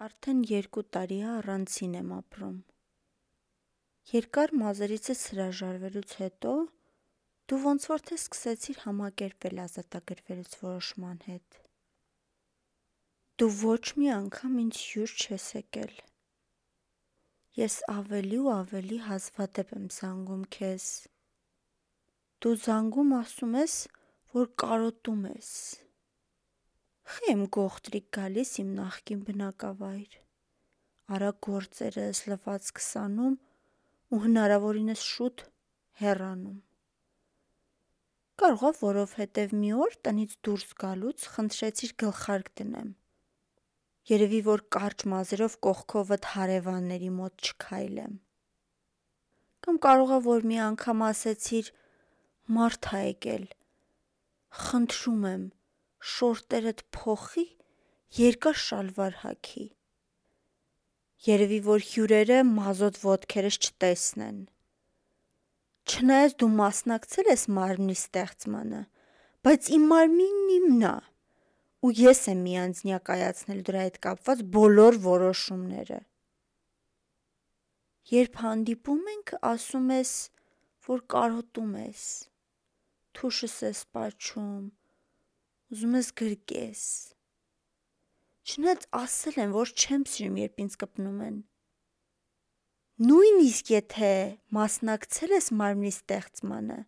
Արդեն երկու տարի է առանցին եմ ապրում։ Երկար մազերիցս հրաժարվելուց հետո դու ոնց որ թե սկսեցիր համակերպվել ազատագրվելուց որոշման հետ։ Դու ոչ մի անգամ ինձ հյուր չես եկել։ Ես ավելի ու ավելի հազվադեպ եմ զանգում քեզ։ Դու զանգում ասում ես, որ կարոտում ես։ Խի եմ գողտրիկ գալիս իմ նախկին բնակավայր։ Արա գործերս, լվացքս անում ու հնարավորինս շուտ հեռանում։ Կարողա որովհետև մի օր տնից դուրս գալուց խնդրեցիր գլխարկ դնեմ։ Երևի որ կարճ մազերով կողքովդ հարևանների մոտ չքայլեմ։ Կամ կարողա որ մի անգամ ասեցիր մարդ ա եկել։ Խնդրում եմ, շորտերդ փոխի, երկար շալվար հագի։ Երևի որ հյուրերը մազոտ ոտքերս չտեսնեն։ Չնայած դու մասնակցել ես մարմնի ստեղծմանը, բայց իմ մարմինն իմն ա, ու ես եմ միանձնյա կայացնել դրա հետ կապված բոլոր որոշումները։ Երբ հանդիպում ենք, ասում ես, որ կարոտում ես։ Թուշս ես պաչում, ուզում ես գրկես։ Չնայած ասել են, որ չեմ սիրում, երբ ինձ կպնում են։ Նույնիսկ եթե մասնակցել ես մարմնի ստեղծմանը,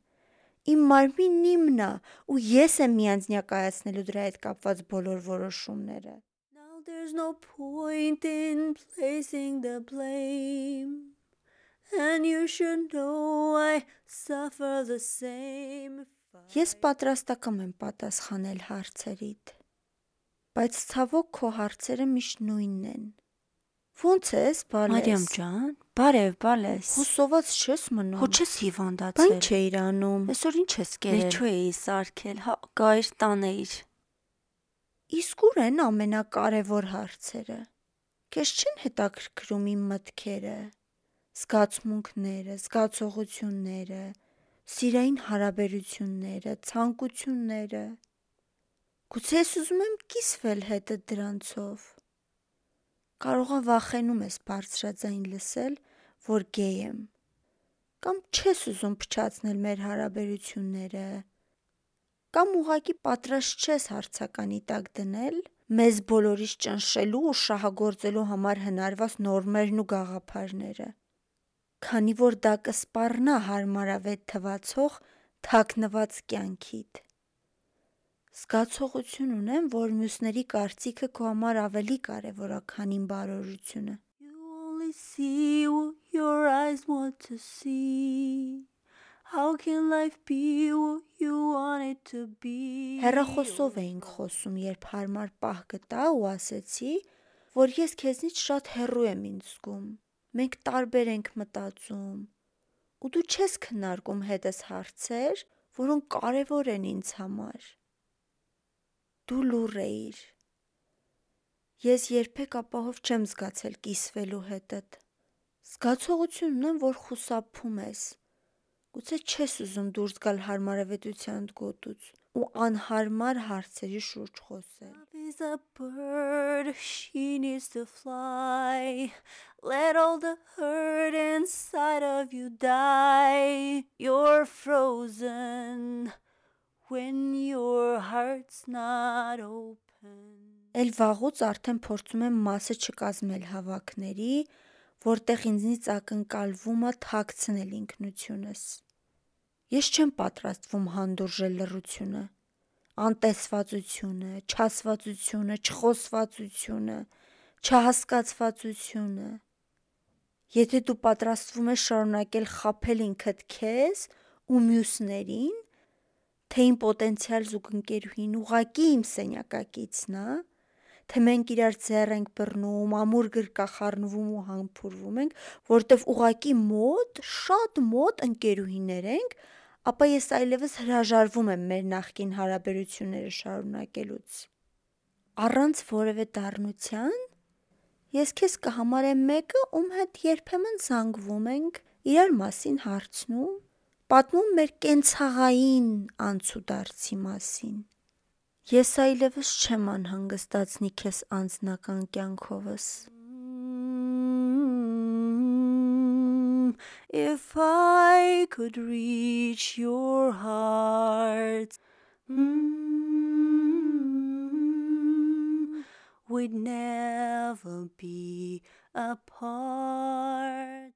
իմ մարմինն իմն ա, ու ես եմ միանձնյա կայացնելու դրա հետ կապված բոլոր որոշումները։ Now there's no point in placing the blame and you should know I suffer the same Ես պատրաստակամ եմ պատասխանել հարցերիդ բայց ցավոք քո հարցերը միշտ նույնն են։ Ոնց ես, բալես։ Մարիամ ջան, բարև, բալես։ Հուսոված չես մնում։ Հո չես հիվանդացել։ Բան չէիր անում։ Այսօր ինչ ես կերել։ Լեչո էի սարքել, հա, գայր տանեիր։ Իսկ ուր են ամենակարևոր հարցերը։ Քեզ չեն հետաքրքրում իմ մտքերը, զգացմունքները, զգացողությունները, սիրային հարաբերությունները, ցանկությունները։ Գուցե ես ուզում եմ կիսվել հետդ դրանցով։ Կարողա վախենում ես բարձրաձայն լսել, որ գեյ եմ։ Կամ չես ուզում փչացնել մեր հարաբերությունները, կամ ուղակի պատրաստ չես հարցականի տակ դնել մեզ բոլորիս ճնշելու ու շահագործելու համար հնարված նորմերն ու գաղափարները։ Քանի որ դա կսպառնա հարմարավետ թվացող թաքնված կյանքիդ։ Զգացողություն ունեմ, որ մյուսների կարծիքը քո համար ավելի կարևոր ա, քան իմ բարօրությունը։ You only see what your eyes want to see. How can life be what you want it to be? Հերախոսով էինք խոսում, երբ հարմար պահ գտա ու ասեցի, որ ես քեզնից շատ հեռու եմ ինձ զգում։ Մենք տարբեր ենք մտածում։ Ու դու չես քննարկում հետս հարցեր, որոնք կարևոր են ինձ համար դու լուռ էիր։ Ես երբեք ապահով չեմ զգացել կիսվելու հետդ։ Զգացողություն ունեմ, որ խուսափում ես։ Գուցե չես ուզում դուրս գալ հարմարավետության գոտուց ու անհարմար հարցերի շուրջ խոսել։ is a bird, she needs to fly. Let all the hurt inside of you die. You're frozen when your heart's not open Էլ վաղուց արդեն փորձում եմ մասը չկազմել հավաքների, որտեղ ինձնից ակնկալվում է թաքցնել ինքնությունս։ Ես չեմ պատրաստվում հանդուրժել լռությունը, անտեսվածությունը, չասվածությունը, չխոսվածությունը, չհասկացվածությունը։ Եթե դու պատրաստվում ես շարունակել խաբել ինքդ քեզ ու մյուսներին, թե իմ պոտենցիալ զուգընկերուհին ուղակի իմ սենյակակիցն է, թե մենք իրար ձեռ ենք բռնում, ամուր գրկախառնվում ու համբուրվում ենք, որտեվ ուղակի մոտ, շատ մոտ ընկերուհիներ ենք, ապա ես այլևս հրաժարվում եմ մեր նախկին հարաբերությունները շարունակելուց։ Առանց որևէ դառնության ես քեզ կհամարեմ մեկը, ում հետ երբեմն զանգվում ենք, իրար մասին հարցնում պատմում մեր կենցաղային անցուդարձի մասին։ Ես այլևս չեմ անհանգստացնի քեզ անձնական կյանքովս։ If I could reach your heart. Mm, we'd never be apart